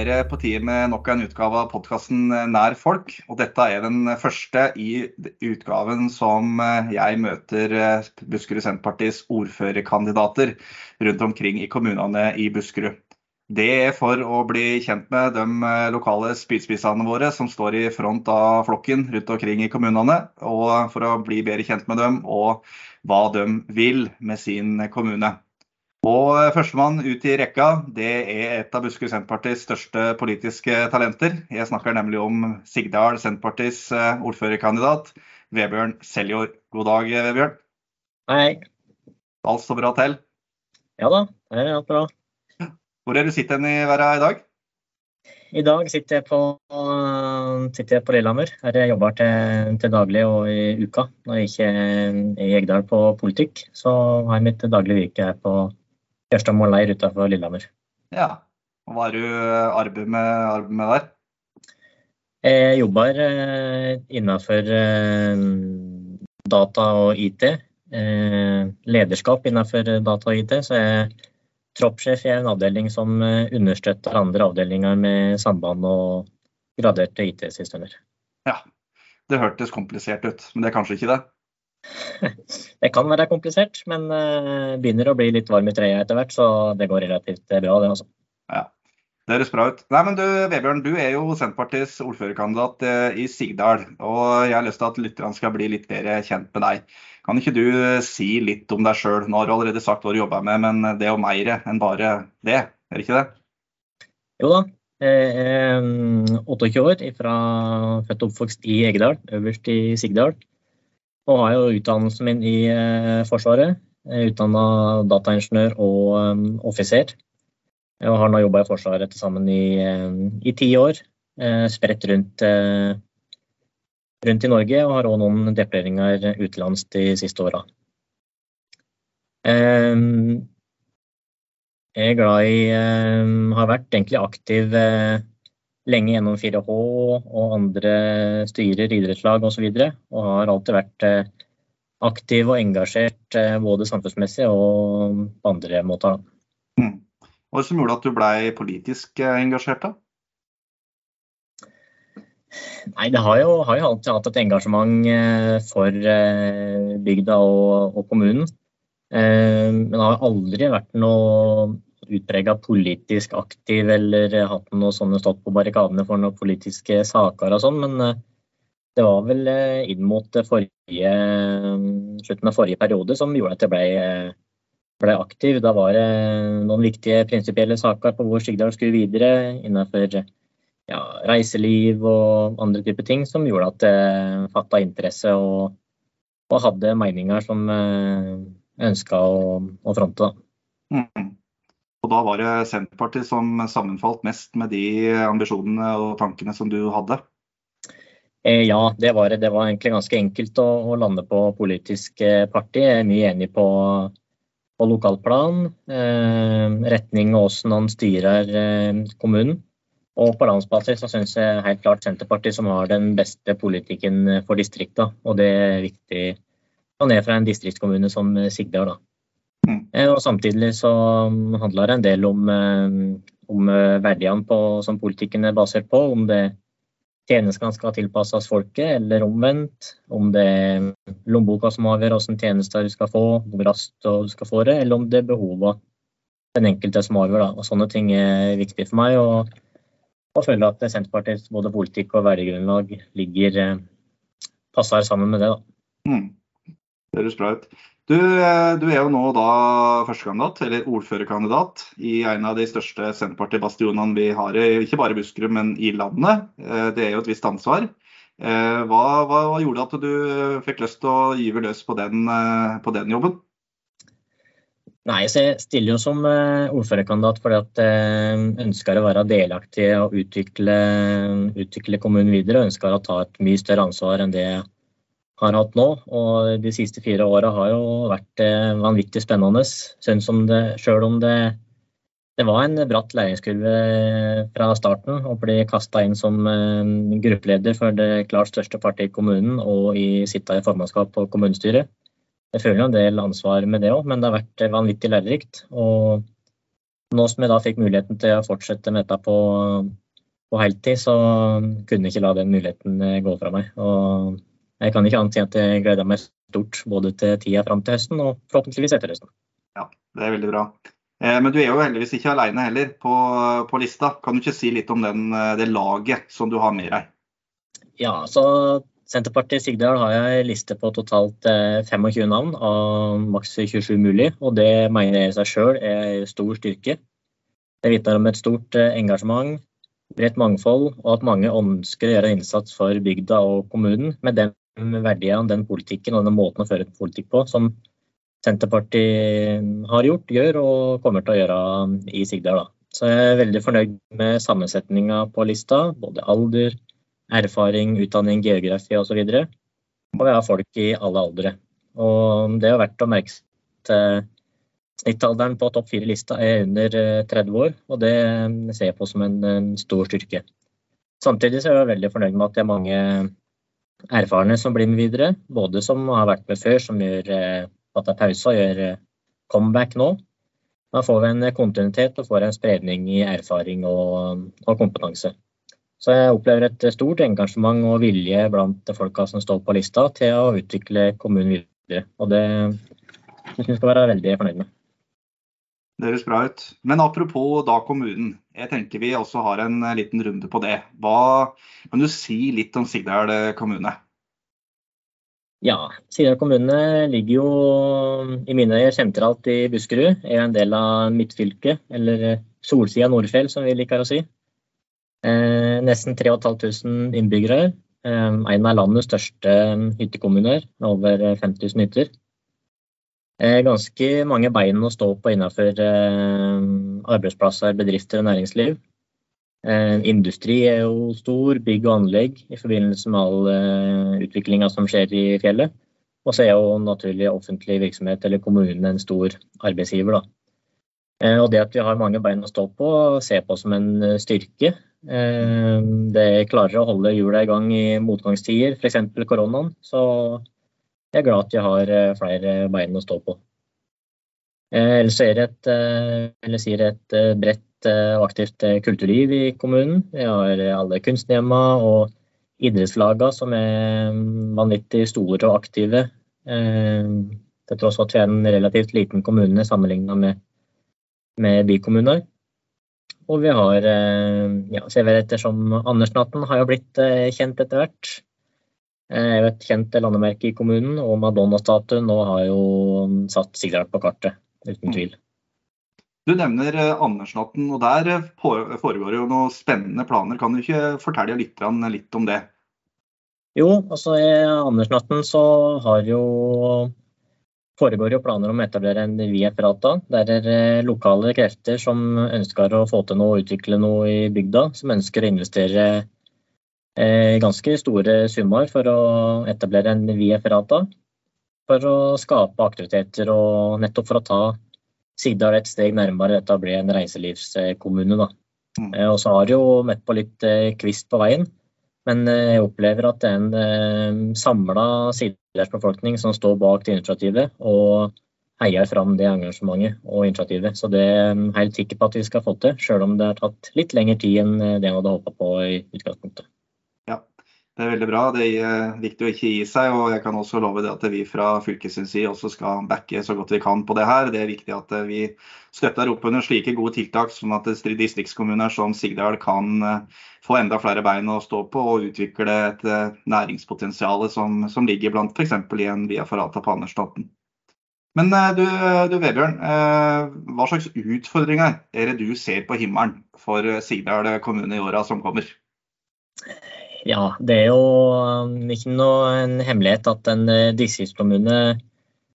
Da er det på tide med nok en utgave av podkasten Nær folk. Og dette er den første i utgaven som jeg møter Buskerud Senterpartis ordførerkandidater rundt omkring i kommunene i Buskerud. Det er for å bli kjent med de lokale spydspissene våre som står i front av flokken rundt omkring i kommunene, og for å bli bedre kjent med dem og hva de vil med sin kommune. Og førstemann ut i rekka, det er et av Buskerud Senterpartis største politiske talenter. Jeg snakker nemlig om Sigdal Senterpartis eh, ordførerkandidat, Vebjørn Seljord. God dag, Vebjørn. Hei. Alt står bra til? Ja da, det er alt bra. Hvor er du sitter i verden i dag? I dag sitter jeg på, sitter jeg på Lillehammer. Her jeg jobber til, til, daglig og i uka. Når jeg ikke er i Egdal på politikk, så har jeg mitt daglige virke her på Kjørstad leir utenfor Lillehammer. Ja. Og hva er du arbeid med, arbeider med der? Jeg jobber eh, innenfor eh, data og IT. Lederskap innenfor data og IT. Så jeg er troppssjef i en avdeling som understøtter andre avdelinger med samband og graderte IT-systemer. Ja, det hørtes komplisert ut, men det er kanskje ikke det? Det kan være komplisert, men uh, begynner å bli litt varm i trøya etter hvert, så det går relativt bra, det også. Ja, det høres bra ut. Nei, men du, Vebjørn, du er jo Senterpartiets ordførerkandidat uh, i Sigdal. Og jeg har lyst til at lytterne skal bli litt bedre kjent med deg. Kan ikke du si litt om deg sjøl? Nå har du allerede sagt hva du jobber med, men det er jo mer enn bare det, er det ikke det? Jo da. Jeg er 28 år, fra født og oppvokst i Egedal, øverst i Sigdal. Og har jo utdannelsen min i eh, Forsvaret. Utdanna dataingeniør og um, offiser. Og har nå jobba i Forsvaret til sammen i, i ti år. Spredt rundt, rundt, i Norge, og har òg noen deployeringer utenlands de siste åra. Jeg er glad i Har vært aktiv lenge gjennom 4H og andre styrer, idrettslag osv. Og, så og har alltid vært eh, aktiv og engasjert eh, både samfunnsmessig og på andre måter. Mm. Hva er det som gjorde at du ble politisk eh, engasjert, da? Nei, det har jo, har jo, alltid hatt et engasjement for bygda og, og kommunen. Men det har aldri vært noe utprega politisk aktiv eller hatt noe sånne stått på barrikadene for noen politiske saker og sånn, men eh, det var vel eh, inn mot forrige, slutten av forrige periode som gjorde at jeg ble, ble aktiv. Da var det noen viktige prinsipielle saker på hvor Sigdal skulle videre innenfor ja, reiseliv og andre typer ting som gjorde at jeg fatta interesse og, og, hadde meninger som jeg eh, ønska å, å fronte. Mm. Og da var det Senterpartiet som sammenfalt mest med de ambisjonene og tankene som du hadde? Eh, ja, det var det. Det var egentlig ganske enkelt å, å lande på politisk eh, parti. Jeg er mye enig på, på lokalplan, eh, retning og hvordan han styrer eh, kommunen. Og på landsbasis så syns jeg helt klart Senterpartiet som har den beste politikken for distrikta. Og det er viktig å ned fra en distriktskommune som Sigdal. da. Eh, og samtidig så handler det en del om, eh, om eh, verdiene på, som politikken er basert på. Om det tjenestene skal tilpasses folket, eller omvendt. Om det er lommeboka som avgjør hvilke tjenester du skal få, hvor raskt du skal få det, eller om det er behovene den enkelte som avgjør. Da. Og sånne ting er viktig for meg. Og, og føler at Senterpartiets både politikk og verdigrunnlag ligger passer sammen med det. Da. Mm. Det høres bra ut. Du, eh, du, er jo nå da førstekandidat, eller ordførerkandidat, i en av de største Senterparti-bastionene vi har, ikke bare i Buskerud, men i landet. Eh, det er jo et visst ansvar. Eh, hva, hva, gjorde at du fikk lyst til å gyve løs på den, på den jobben? Nei, så Jeg stiller jo som ordførerkandidat fordi at jeg ønsker å være delaktig og utvikle, utvikle kommunen videre. og Ønsker å ta et mye større ansvar enn det jeg har hatt nå. Og de siste fire åra har jo vært eh, vanvittig spennende. Syns om det, selv om det, det var en bratt læringskurve fra starten å bli kasta inn som eh, gruppeleder for det klart største partiet i kommunen og i, sitte i formannskap på kommunestyret. Jeg føler en del ansvar med det òg, men det har vært vanvittig lærerikt. Og Nå som jeg da fikk muligheten til å fortsette med dette på, på heltid, så kunne jeg ikke la den muligheten gå fra meg. Og jeg kan ikke annet si at jeg gleder meg stort både til tida fram til høsten og forhåpentligvis etter høsten. Ja, det er veldig bra. Eh, men du er jo heldigvis ikke alene heller på, på lista. Kan du ikke si litt om den, eh, det laget som du har med deg? Ja, så Senterpartiet Sigdal har jeg liste på totalt 25 eh, navn av maks 27 mulig. Og det mener jeg i seg sjøl er stor styrke. Det vitner om et stort engasjement, bredt mangfold, og at mange ønsker å gjøre en innsats for bygda og kommunen med den verdiene, den politikken og den måten å føre politikk på som Senterpartiet har gjort, gjør og kommer til å gjøre i Sigdal. Så jeg er veldig fornøyd med sammensetninga på lista. Både alder, erfaring, utdanning, geografi osv. Og, og vi har folk i alle aldre. Og det er verdt å merke at snittalderen på topp fire-lista er under 30 eh, år, og det ser jeg på som en stor styrke. Samtidig så er jeg veldig fornøyd med at det er mange erfarne som blir med videre. Både som har vært med før, som gjør eh, at det er pause og gjør eh, comeback nå. Da får vi en kontinuitet og får en spredning i erfaring og, og, kompetanse. Så jeg opplever et stort engasjement og vilje blant folka som står på lista til å utvikle kommunen videre. Og det syns jeg skal være veldig fornøyd med. Det høres bra ut. Men apropos da kommunen. Jeg tenker vi også har en liten runde på det. Hva Kan du si litt om Sigdal kommune? Ja, Sigdal kommune ligger jo i mine øyne sentralt i Buskerud. Er en del av midtfylket, eller Solsida Nordfjell som vi liker å si. Eh, nesten 3500 innbyggere. Eh, en av landets største hyttekommuner med over 5000 hytter. Eh, ganske mange bein å stå på innenfor eh, arbeidsplasser, bedrifter og næringsliv. Eh, industri er jo stor, bygg og anlegg i forbindelse med all utviklinga som skjer i fjellet. Og så er jo naturlig offentlig virksomhet eller kommunen en stor arbeidsgiver. Da. Og det at vi har mange bein å stå på, ser på som en styrke. Det klarer å holde hjula i gang i motgangstider, f.eks. koronaen. Så jeg er glad at jeg har eh, flere bein å stå på. Eh, ellers er det et, eh, et bredt og aktivt kulturliv i kommunen. Vi har alle kunsthjemma og idrettslagene som er mm, vanvittig store og aktive. Til tross for at vi er en relativt liten kommune sammenlignet med, med bykommuner. Og vi har ja, severheter som Andersnatten har jo blitt kjent etter hvert. Eh, jeg vet kjent landemerke i kommunen, og Madonna-statuen nå har jo satt Sigdal på kartet, uten mm. tvil. Du nevner eh, Andersnatten, og der eh, foregår jo noen spennende planer. Kan du ikke fortelle litt, litt om det? Jo, altså i Andersnatten så har jo foregår jo planer om å etablere en Via Prata. Der er lokale krefter som ønsker å få til noe og utvikle noe i bygda. Som ønsker å investere Eh, ganske store summer for å etablere en VF-rata. For å skape aktiviteter og nettopp for å ta Sigdal et steg nærmere dette å bli en reiselivskommune. Da. Mm. Eh, og så har jo møtt på litt eh, kvist på veien. Men jeg opplever at det er en samla befolkning som står bak det initiativet og heier fram det engasjementet og initiativet. Så det er jeg helt sikker på at vi skal få til, sjøl om det har tatt litt lengre tid enn det jeg hadde håpa på i utgangspunktet. Det er veldig bra. Det er viktig å ikke gi seg. og Jeg kan også love det at vi fra fylkets også skal backe så godt vi kan på det her. Det er viktig at vi støtter opp under slike gode tiltak, sånn at distriktskommuner som Sigdal kan eh, få enda flere bein å stå på og utvikle et eh, næringspotensial som, som ligger blant f.eks. i en Via Ferrata på Andersstaten. Men eh, du, du Vebjørn, hva slags utfordringer er det du ser på himmelen for Sigdal kommune i åra som kommer? Ja, det er jo um, ikke noe en hemmelighet at en eh, distriktskommune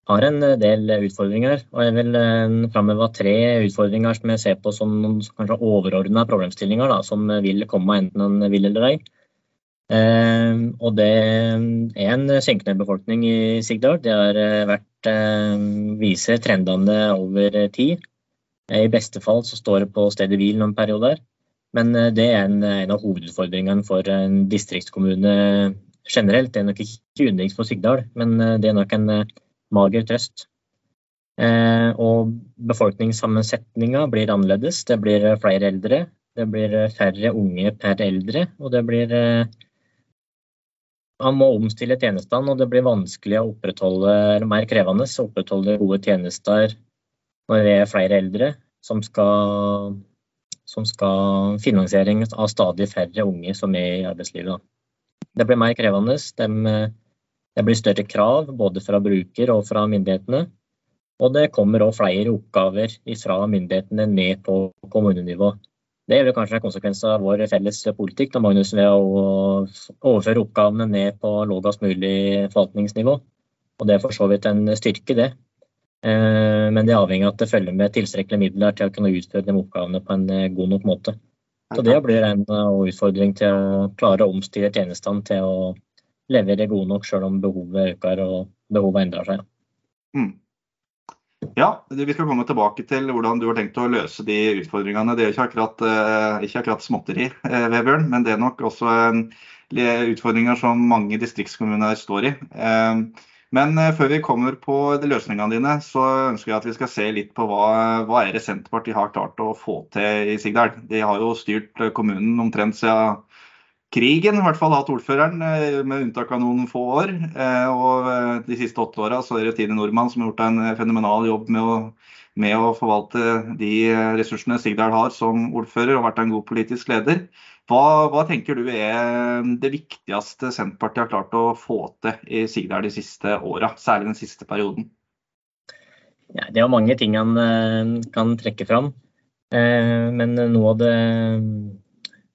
har en eh, del utfordringer. Og jeg vil eh, framheve tre utfordringer som jeg ser på som noen kanskje overordna problemstillinger da, som vil komme enten en vil eller ei. Eh, og det er en synkende befolkning i Sigdal. Det har vært eh, viser trendene over tid. I beste fall så står det på stedet hvil noen perioder. Men eh, det er en, en av hovedutfordringene for en distriktskommune generelt. Det er nok ikke unikt for Sigdal, men eh, det er nok en eh, mager trøst. Og befolkningssammensetninga blir annerledes. Det blir flere eldre. Det blir færre unge per eldre. Og det blir Man må omstille tjenestene, og det blir vanskelig å opprettholde, eller mer krevende å opprettholde gode tjenester når det er flere eldre som skal, som skal finansieres av stadig færre unge som er i arbeidslivet. Det blir mer krevende. Det blir større krav både fra bruker og fra myndighetene. Og det kommer òg flere oppgaver fra myndighetene ned på kommunenivå. Det er vel kanskje en konsekvens av vår felles politikk da, Magnus, ved å overføre oppgavene ned på lavest mulig forvaltningsnivå. Og det er for så vidt en styrke, det. Eh, men det er avhengig av at det følger med tilstrekkelige midler til å kunne utføre de oppgavene på en eh, god nok måte. Så det blir en eh, utfordring til å klare å omstille tjenestene til å levere gode nok selv om behovet øker og behovet endrer seg. Mm. Ja, Vi skal komme tilbake til hvordan du har tenkt å løse de utfordringene. Det er ikke akkurat, ikke akkurat småtteri, Vebjørn, men det er nok også utfordringer som mange distriktskommuner står i. Men eh, før vi kommer på løsningene dine, så ønsker jeg at vi skal se litt på hva, hva er det Senterpartiet har klart å få til i Sigdal. De har jo styrt eh, kommunen omtrent siden krigen, i hvert fall hatt ordføreren, eh, med unntak av noen få år. Og de siste åtte åra er det Tine Nordmann som har gjort en fenomenal jobb med å, med å forvalte de ressursene Sigdal har som ordfører, og vært en god politisk leder. Hva, hva, tenker du er det viktigste Senterpartiet har klart å få til i Sigdal de siste åra, særlig den siste perioden? Ja, det er mange ting han eh, kan trekke fram. Eh, men av det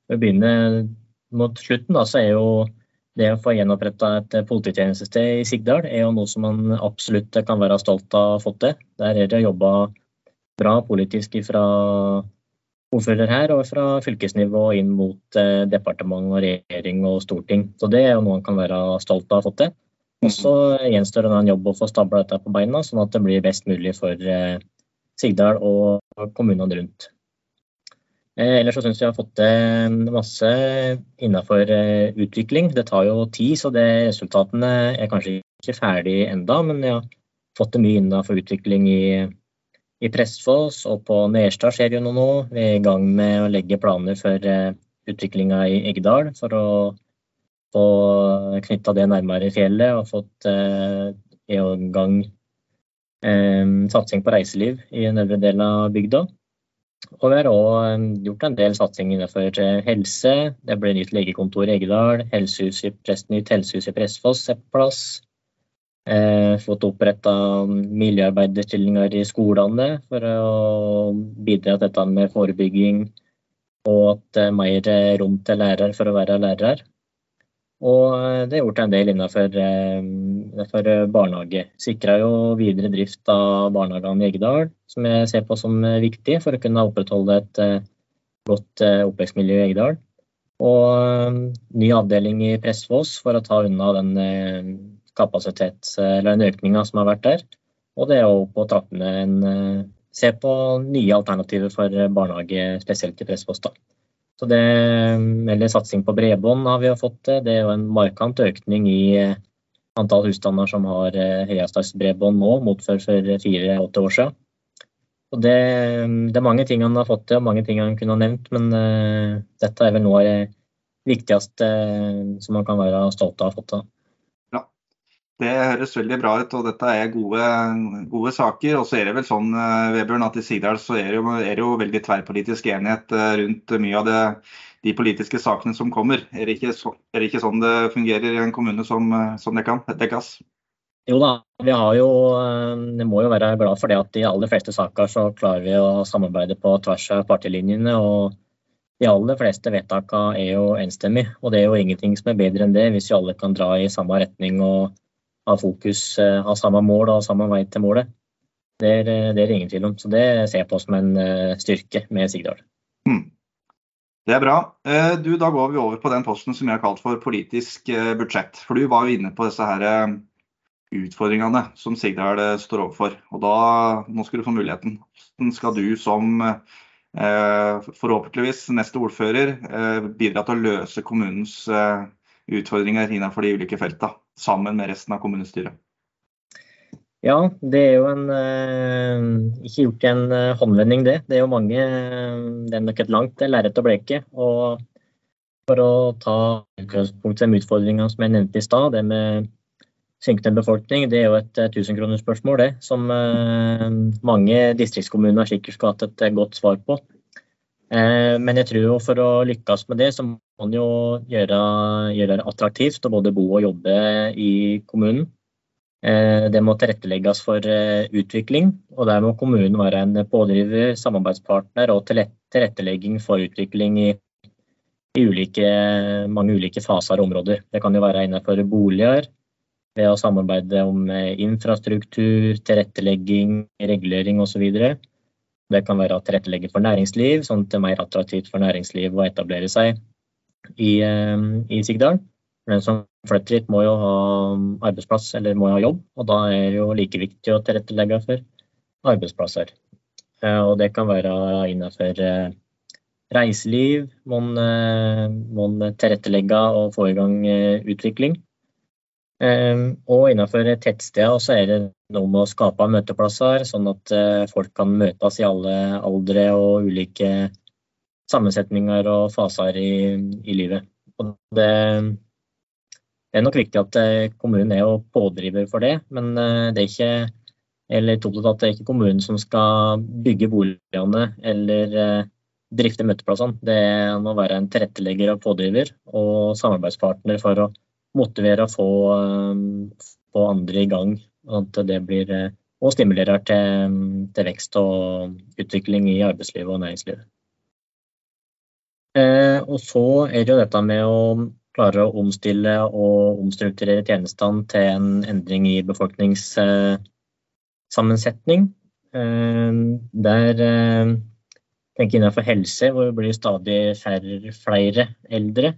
For å begynne mot slutten, da, så er jo det å få gjenoppretta et polititjenestested i Sigdal er jo noe som man absolutt kan være stolt av å ha fått til. Der er det jobba bra politisk fra ordfører her, og fra fylkesnivå inn mot eh, departement og regjering og storting. Så det er jo noe han kan være stolt av å ha fått til. Og så gjenstår det en jobb å få stabla dette på beina, sånn at det blir best mulig for eh, Sigdal og kommunene rundt. Eh, ellers så syns vi har fått til masse innenfor eh, utvikling. Det tar jo tid, så det, resultatene er kanskje ikke ferdig enda, men jeg har fått til mye innenfor utvikling i i Prestfoss og på Nerstad skjer jo noe nå. Vi er i gang med å legge planer for eh, utviklinga i Eggedal for å få knytta det nærmere fjellet og fått eh, i gang eh, satsing på reiseliv i den øvre delen av bygda. Og vi har òg gjort en del satsing innenfor helse. Det ble nytt legekontor i Eggedal. Helsehuset i, nytt helsehus i Prestfoss er på plass. Eh, fått oppretta miljøarbeiderstillinger i skolene for å bidra til dette med forebygging og at det er mer rom til lærere for å være lærere. Og eh, det er gjort en del innenfor, innenfor barnehage. Sikra jo videre drift av barnehagene i Eggedal, som jeg ser på som viktig for å kunne opprettholde et godt oppvekstmiljø i Eggedal. Og ny avdeling i Pressfoss for å ta unna den kapasitet, eller den økninga som har vært der. Og det er jo på trappene en eh, se på nye alternativer for barnehage, spesielt i Presspost. Så det, eller satsing på bredbånd har vi fått til. Det er jo en markant økning i eh, antall husstander som har eh, høyhastighetsbredbånd nå, mot for fire-åtte år siden. Og det, det, er mange ting han har fått til, og mange ting han kunne ha nevnt, men uh, dette er vel noe av det viktigste uh, som man kan være stolt av å ha fått til. Det høres veldig bra ut, og dette er gode, gode saker. Og så er det vel sånn Vebjørn, at i Sigdal så er det, jo, er det jo veldig tverrpolitisk enighet eh, rundt mye av det, de politiske sakene som kommer. Er det, ikke, så, er det ikke sånn det fungerer i en kommune som, eh, som det kan dekkes? Jo da, vi har jo, vi må jo være glad for det at i de aller fleste saker så klarer vi å samarbeide på tvers av partilinjene. og de aller fleste vedtakene er jo enstemmige, og det er jo ingenting som er bedre enn det hvis vi alle kan dra i samme retning og ha fokus, eh, ha samme mål og samme vei til målet. Det er, eh, det er ingen tvil om. Så det ser jeg på som en eh, styrke med Sigdal. Mm. Det er bra. Du, da går vi over på den posten som jeg har kalt for politisk budsjett. For du var jo inne på disse her utfordringene som Sigdal står overfor. Og da, nå skal du få muligheten. Hvordan skal du som forhåpentligvis neste ordfører bidra til å løse kommunens utfordringer innenfor de ulike feltene, sammen med resten av kommunestyret? Ja, det er jo en Ikke gjort i en håndvending, det. Det er jo mange Det er nok et langt lerret å bleke. Og for å ta utgangspunkt i de utfordringene som jeg nevnte i stad, det med synkende befolkning, det er jo et tusenkronersspørsmål, det. Som mange distriktskommuner sikkert skulle hatt et godt svar på. Eh, men jeg tror jo for å lykkes med det, så må man jo gjøre, gjøre det attraktivt å både bo og jobbe i kommunen. Eh, det må tilrettelegges for eh, utvikling, og der må kommunen være en pådriver, samarbeidspartner og tilrettelegging for utvikling i, i ulike, mange ulike faser og områder. Det kan jo være innenfor boliger, ved å samarbeide om infrastruktur, tilrettelegging, regulering osv. Det kan være å tilrettelegge for næringsliv, sånn at det er mer attraktivt for næringsliv å etablere seg i, eh, i Sigdal. Den som flytter hit, må jo ha arbeidsplass eller må jo ha jobb, og da er det jo like viktig å tilrettelegge for arbeidsplasser. Eh, og det kan være innenfor eh, reiseliv, man må tilrettelegge og få i gang utvikling. Og innenfor tettsteder så er det noe med å skape møteplasser, sånn at folk kan møtes i alle aldre og ulike sammensetninger og faser i, i livet. Og det, det, er nok viktig at eh, kommunen er pådriver for det, men eh, det er ikke eller at det er ikke kommunen som skal bygge boligene eller drifte møteplassene. Det må være en tilrettelegger og pådriver og samarbeidspartner for å motivere og få, eh, få andre i gang. At det blir, eh, og stimulerer til, til, vekst og utvikling i arbeidslivet og næringslivet. Eh, og så er det jo dette med å klare å omstille og omstrukturere tjenestene til en endring i befolkningssammensetning. Der tenker jeg innenfor helse, hvor det blir stadig færre, flere eldre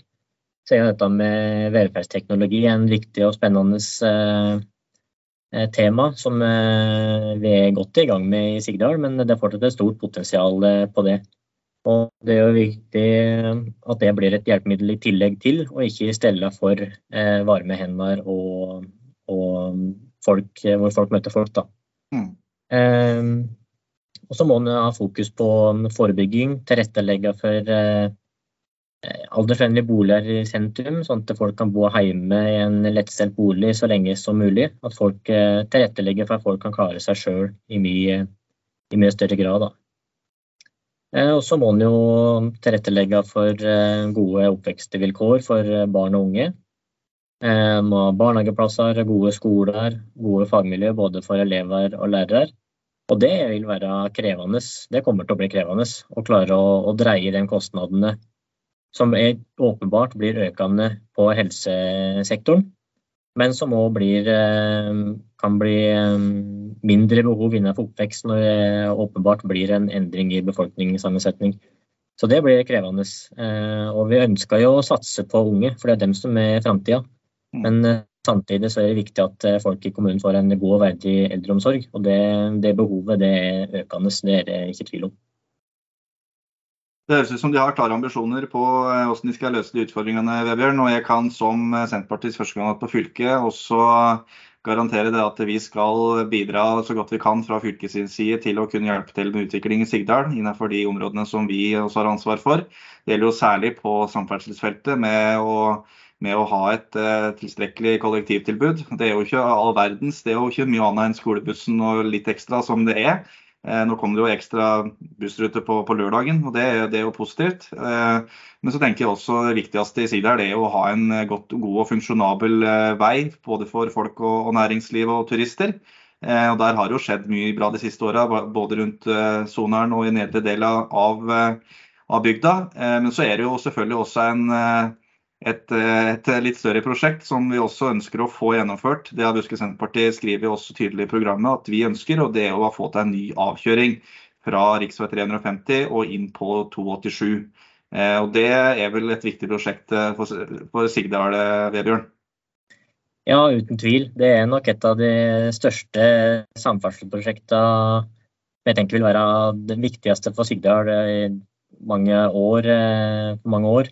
så er dette med velferdsteknologi en viktig og spennende eh, eh, tema som eh, vi er godt i gang med i Sigdal, men det er fortsatt et stort potensial på det. Og det er jo viktig at det blir et hjelpemiddel i tillegg til, og ikke i stedet for varme hender og, og folk, hvor folk møter folk. Da. Mm. Eh, og så må man ha fokus på forebygging, tilrettelegge for Eh, aldersvennlige boliger i sentrum, sånn at folk kan bo hjemme i en lettstelt bolig så lenge som mulig. At folk eh, tilrettelegger for at folk kan klare seg sjøl i, i, mye større grad. Da. Eh, og så må en jo tilrettelegge for gode oppvekstvilkår for barn og unge. En må ha barnehageplasser, gode skoler, gode fagmiljø både for elever og lærere. Og det vil være krevende. Det kommer til å bli krevende å klare å, å dreie de kostnadene som er, åpenbart blir økende på helsesektoren, men som òg eh, kan bli eh, mindre behov innenfor oppvekst når det åpenbart blir en endring i befolkningssammensetning. Så det blir krevende. Eh, og vi ønsker jo å satse på unge, for det er dem som er framtida. Mm. Men samtidig så er det viktig at folk i kommunen får en god og verdig eldreomsorg. Og det, det behovet det er økende, det er det ikke tvil om. Det høres ut som de har klare ambisjoner på eh, hvordan de skal løse de utfordringene. Vebjørn, og jeg kan som eh, Senterpartiets førstekandidat på fylket også garantere det at vi skal bidra så godt vi kan fra fylkets side til å kunne hjelpe til med utvikling i Sigdal innenfor de områdene som vi også har ansvar for. Det gjelder jo særlig på samferdselsfeltet med å, med å ha et uh, tilstrekkelig kollektivtilbud. Det er jo ikke all verdens, det er jo ikke mye annet enn skolebussen og litt ekstra som det er. Eh, nå kommer det jo ekstra bussruter på, på, lørdagen, og det, det, er jo positivt. Eh, men så tenker jeg også det viktigste i Sigdal er å ha en godt, god og funksjonabel eh, vei både for folk og, og næringsliv og turister. Og Der har det jo skjedd mye bra de siste åra, både rundt Soneren og i nedre del av, av bygda. Men så er det jo selvfølgelig også en et, et, litt større prosjekt som vi også ønsker å få gjennomført. Det har Buskerud Senterparti skrevet også tydelig i programmet at vi ønsker, og det er å få til en ny avkjøring fra rv. 350 og inn på 287. Eh, og Det er vel et viktig prosjekt eh, for, for Sigdal, eh, Vebjørn? Ja, uten tvil. Det er nok et av de største samferdselsprosjektene jeg tenker vil være det viktigste for Sigdal i mange år. mange år.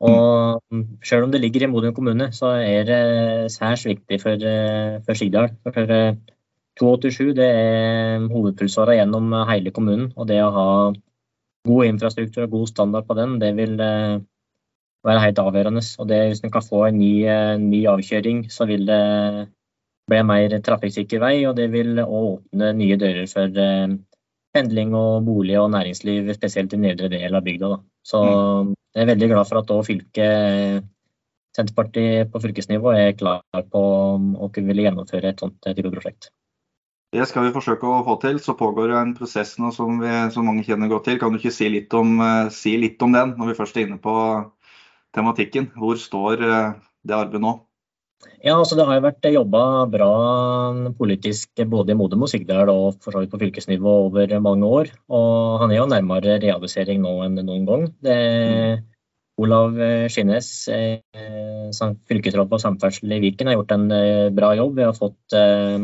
Og selv om det ligger i Modum kommune, så er det særs viktig for, eh, for Sigdal. For 287 det er hovedpulsåra gjennom hele kommunen. Og det å ha god infrastruktur og god standard på den, det vil eh, være helt avgjørende. Og det, hvis en kan få en ny, eh, ny, avkjøring, så vil det bli en mer trafikksikker vei. Og det vil åpne nye dører for eh, pendling og bolig og næringsliv, spesielt i nedre del av bygda. Da. Så mm. jeg er veldig glad for at fylket Senterpartiet på fylkesnivå er klar på å kunne gjennomføre et sånt type prosjekt. Det skal vi forsøke å få til. Så pågår en prosess nå som, vi, som mange kjenner godt til. Kan du ikke si litt, om, uh, si litt, om, den, når vi først er inne på tematikken? Hvor står uh, det arbeidet nå? Ja, altså Det har jo vært jobba bra politisk både i Modum og Sigdal og for så vidt på fylkesnivå over mange år. Og han er jo nærmere realisering nå enn noen gang. Det, mm. Olav Skinnes, eh, fylkesråd på samferdsel i Viken, har gjort en eh, bra jobb. Vi har fått eh,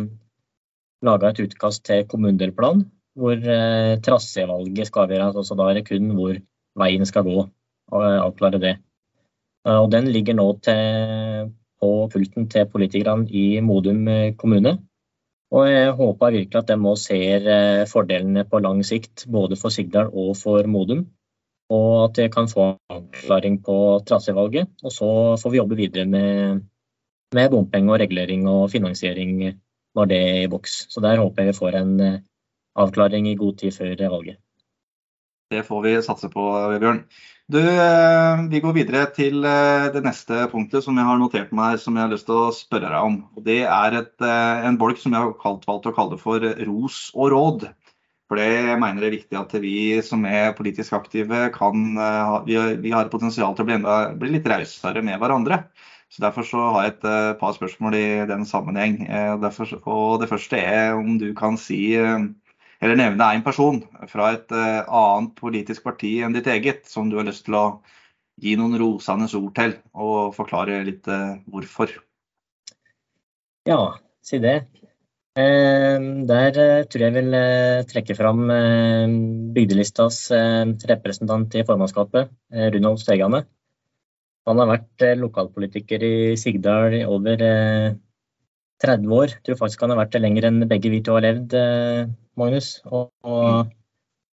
laga et utkast til kommunedelplan hvor eh, trassevalget skal avgjøres. Altså da er det kun hvor veien skal gå, og avklare det. Eh, og den ligger nå til, på pulten til politikerne i Modum eh, kommune. Og jeg håper virkelig at de må ser eh, fordelene på lang sikt, både for Sigdal og for Modum. Og at jeg kan få avklaring på trasévalget. Og så får vi jobbe videre med, med bompenger og regulering og finansiering når det er i boks. Så der håper jeg vi får en eh, avklaring i god tid før valget. Det får vi satse på, Bjørn. Du, eh, vi går videre til eh, det neste punktet som jeg har notert meg som jeg har lyst til å spørre deg om. Det er et, en bolk som jeg har valgt å kalle for ros og råd. For det mener det er viktig at vi som er politisk aktive, kan, vi har potensial til å bli, enda, bli litt rausere med hverandre. Så Derfor så har jeg et par spørsmål i den sammenheng. Derfor, og Det første er om du kan si, eller nevne en person fra et annet politisk parti enn ditt eget, som du har lyst til å gi noen rosende ord til, og forklare litt hvorfor. Ja, si det. Der tror jeg vil trekke fram bygdelistas representant i formannskapet, Runolf Stegane. Han har vært eh, lokalpolitiker i Sigdal i over 30 eh, år. Jeg tror faktisk han har vært det lenger enn begge vi to har levd, eh, Magnus. Og, og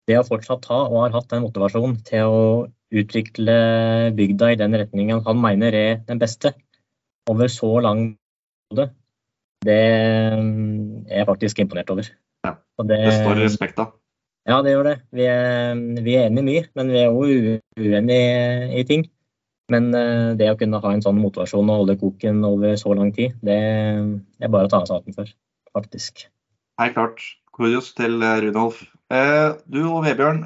det å fortsatt ha, og har hatt den motivasjonen til å utvikle bygda i den retningen han mener er den beste, over så lang periode, det er jeg faktisk imponert over. Ja, det, det står respekt av. Ja, det gjør det. Vi er, vi er enige mye, men vi er òg uenige i ting. Men eh, det å kunne ha en sånn motivasjon og holde koken over så lang tid, det er bare å ta av hatten for, faktisk. Helt klart. Kudos til eh, Rudolf. Eh, du og Vebjørn,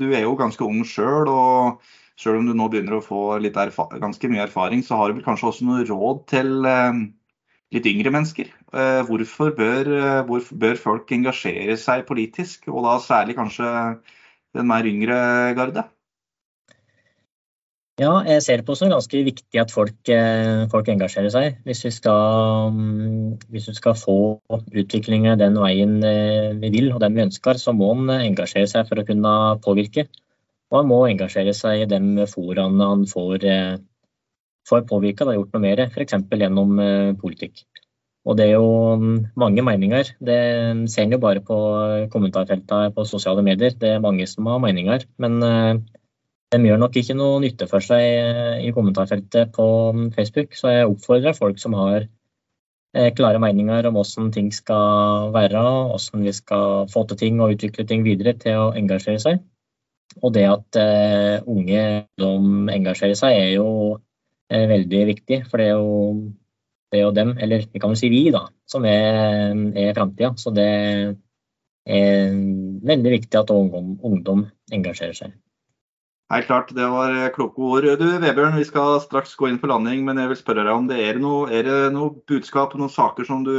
du er jo ganske ung sjøl. Og sjøl om du nå begynner å få ganske mye erfaring, så har du vel kanskje også noe råd til litt yngre mennesker. Hvorfor bør, hvorfor bør folk engasjere seg politisk, og da særlig kanskje den mer yngre garde? Ja, jeg ser det på som ganske viktig at folk, eh, folk engasjerer seg. Hvis vi, skal, mm, hvis vi skal få utviklingen den veien eh, vi vil og den vi ønsker, så må man engasjere seg for å kunne påvirke. Og han må engasjere seg i de foraene han får, eh, får påvirka og gjort noe mer, f.eks. gjennom politikk. Og det er jo mm, mange meninger. Det ser en jo bare på kommentarfeltene på sosiale medier. Det er mange som har meninger. men de gjør nok ikke noe nytte for seg eh, i kommentarfeltet på mm, Facebook, så jeg oppfordrer folk som har eh, klare meninger om hvordan ting skal være, hvordan vi skal få til ting og utvikle ting videre, til å engasjere seg. Og det at uh, unge de engasjerer seg, er jo er veldig viktig. For det er, jo, det er jo dem, eller vi kan jo si vi, da, som er, er framtida. Så det er veldig viktig at ungdom, ungdom engasjerer seg. Helt klart, det var eh, kloke ord. Du Vebjørn, vi skal straks gå inn for landing, men jeg vil spørre deg om det er noe, er det noe budskap, noen saker som du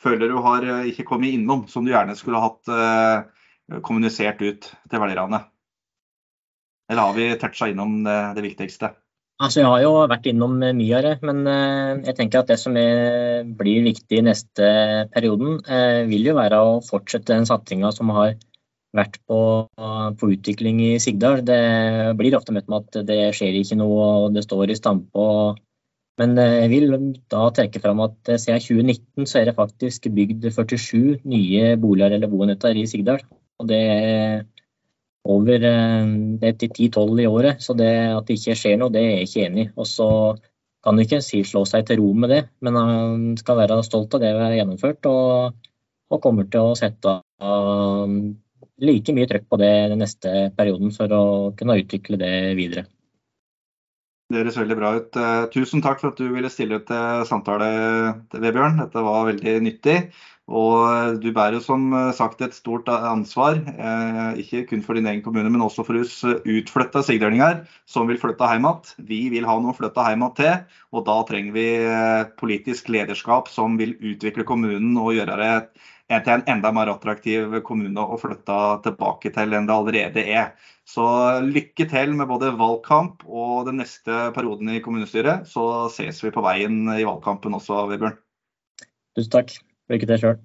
føler du har eh, ikke kommet innom, som du gjerne skulle hatt eh, kommunisert ut til velgerne? Eller har vi toucha innom det, det, viktigste? Altså, Jeg har jo vært innom mye av det, men eh, jeg tenker at det som er, blir viktig neste perioden, eh, vil jo være å fortsette den satsinga som har vært på, på, utvikling i Sigdal. Det blir ofte møtt med at det skjer ikke noe, og det står i stampe. Men jeg vil da trekke fram at siden 2019 så er det faktisk bygd 47 nye boliger eller boenheter i Sigdal. Og det er over det er 10-12 i året, så det at det ikke skjer noe, det er jeg ikke enig i. Og så kan du ikke si slå seg til ro med det, men han skal være stolt av det vi har gjennomført. Og, og kommer til å sette like mye trøkk på det den neste perioden for å kunne utvikle det videre. Det høres veldig bra ut. Eh, tusen takk for at du ville stille ut til samtale, Vebjørn. Dette var veldig nyttig. Og du bærer som sagt et stort ansvar, eh, ikke kun for din egen kommune, men også for oss utflytta sigdølinger som vil flytte hjem igjen. Vi vil ha noe å flytte hjem igjen til, og da trenger vi eh, politisk lederskap som vil utvikle kommunen og gjøre det til en enda mer attraktiv kommune å flytte tilbake til enn det allerede er. Så lykke til med både valgkamp og den neste perioden i kommunestyret. Så ses vi på veien i valgkampen også, Vebjørn. Tusen takk. Lykke til sjøl.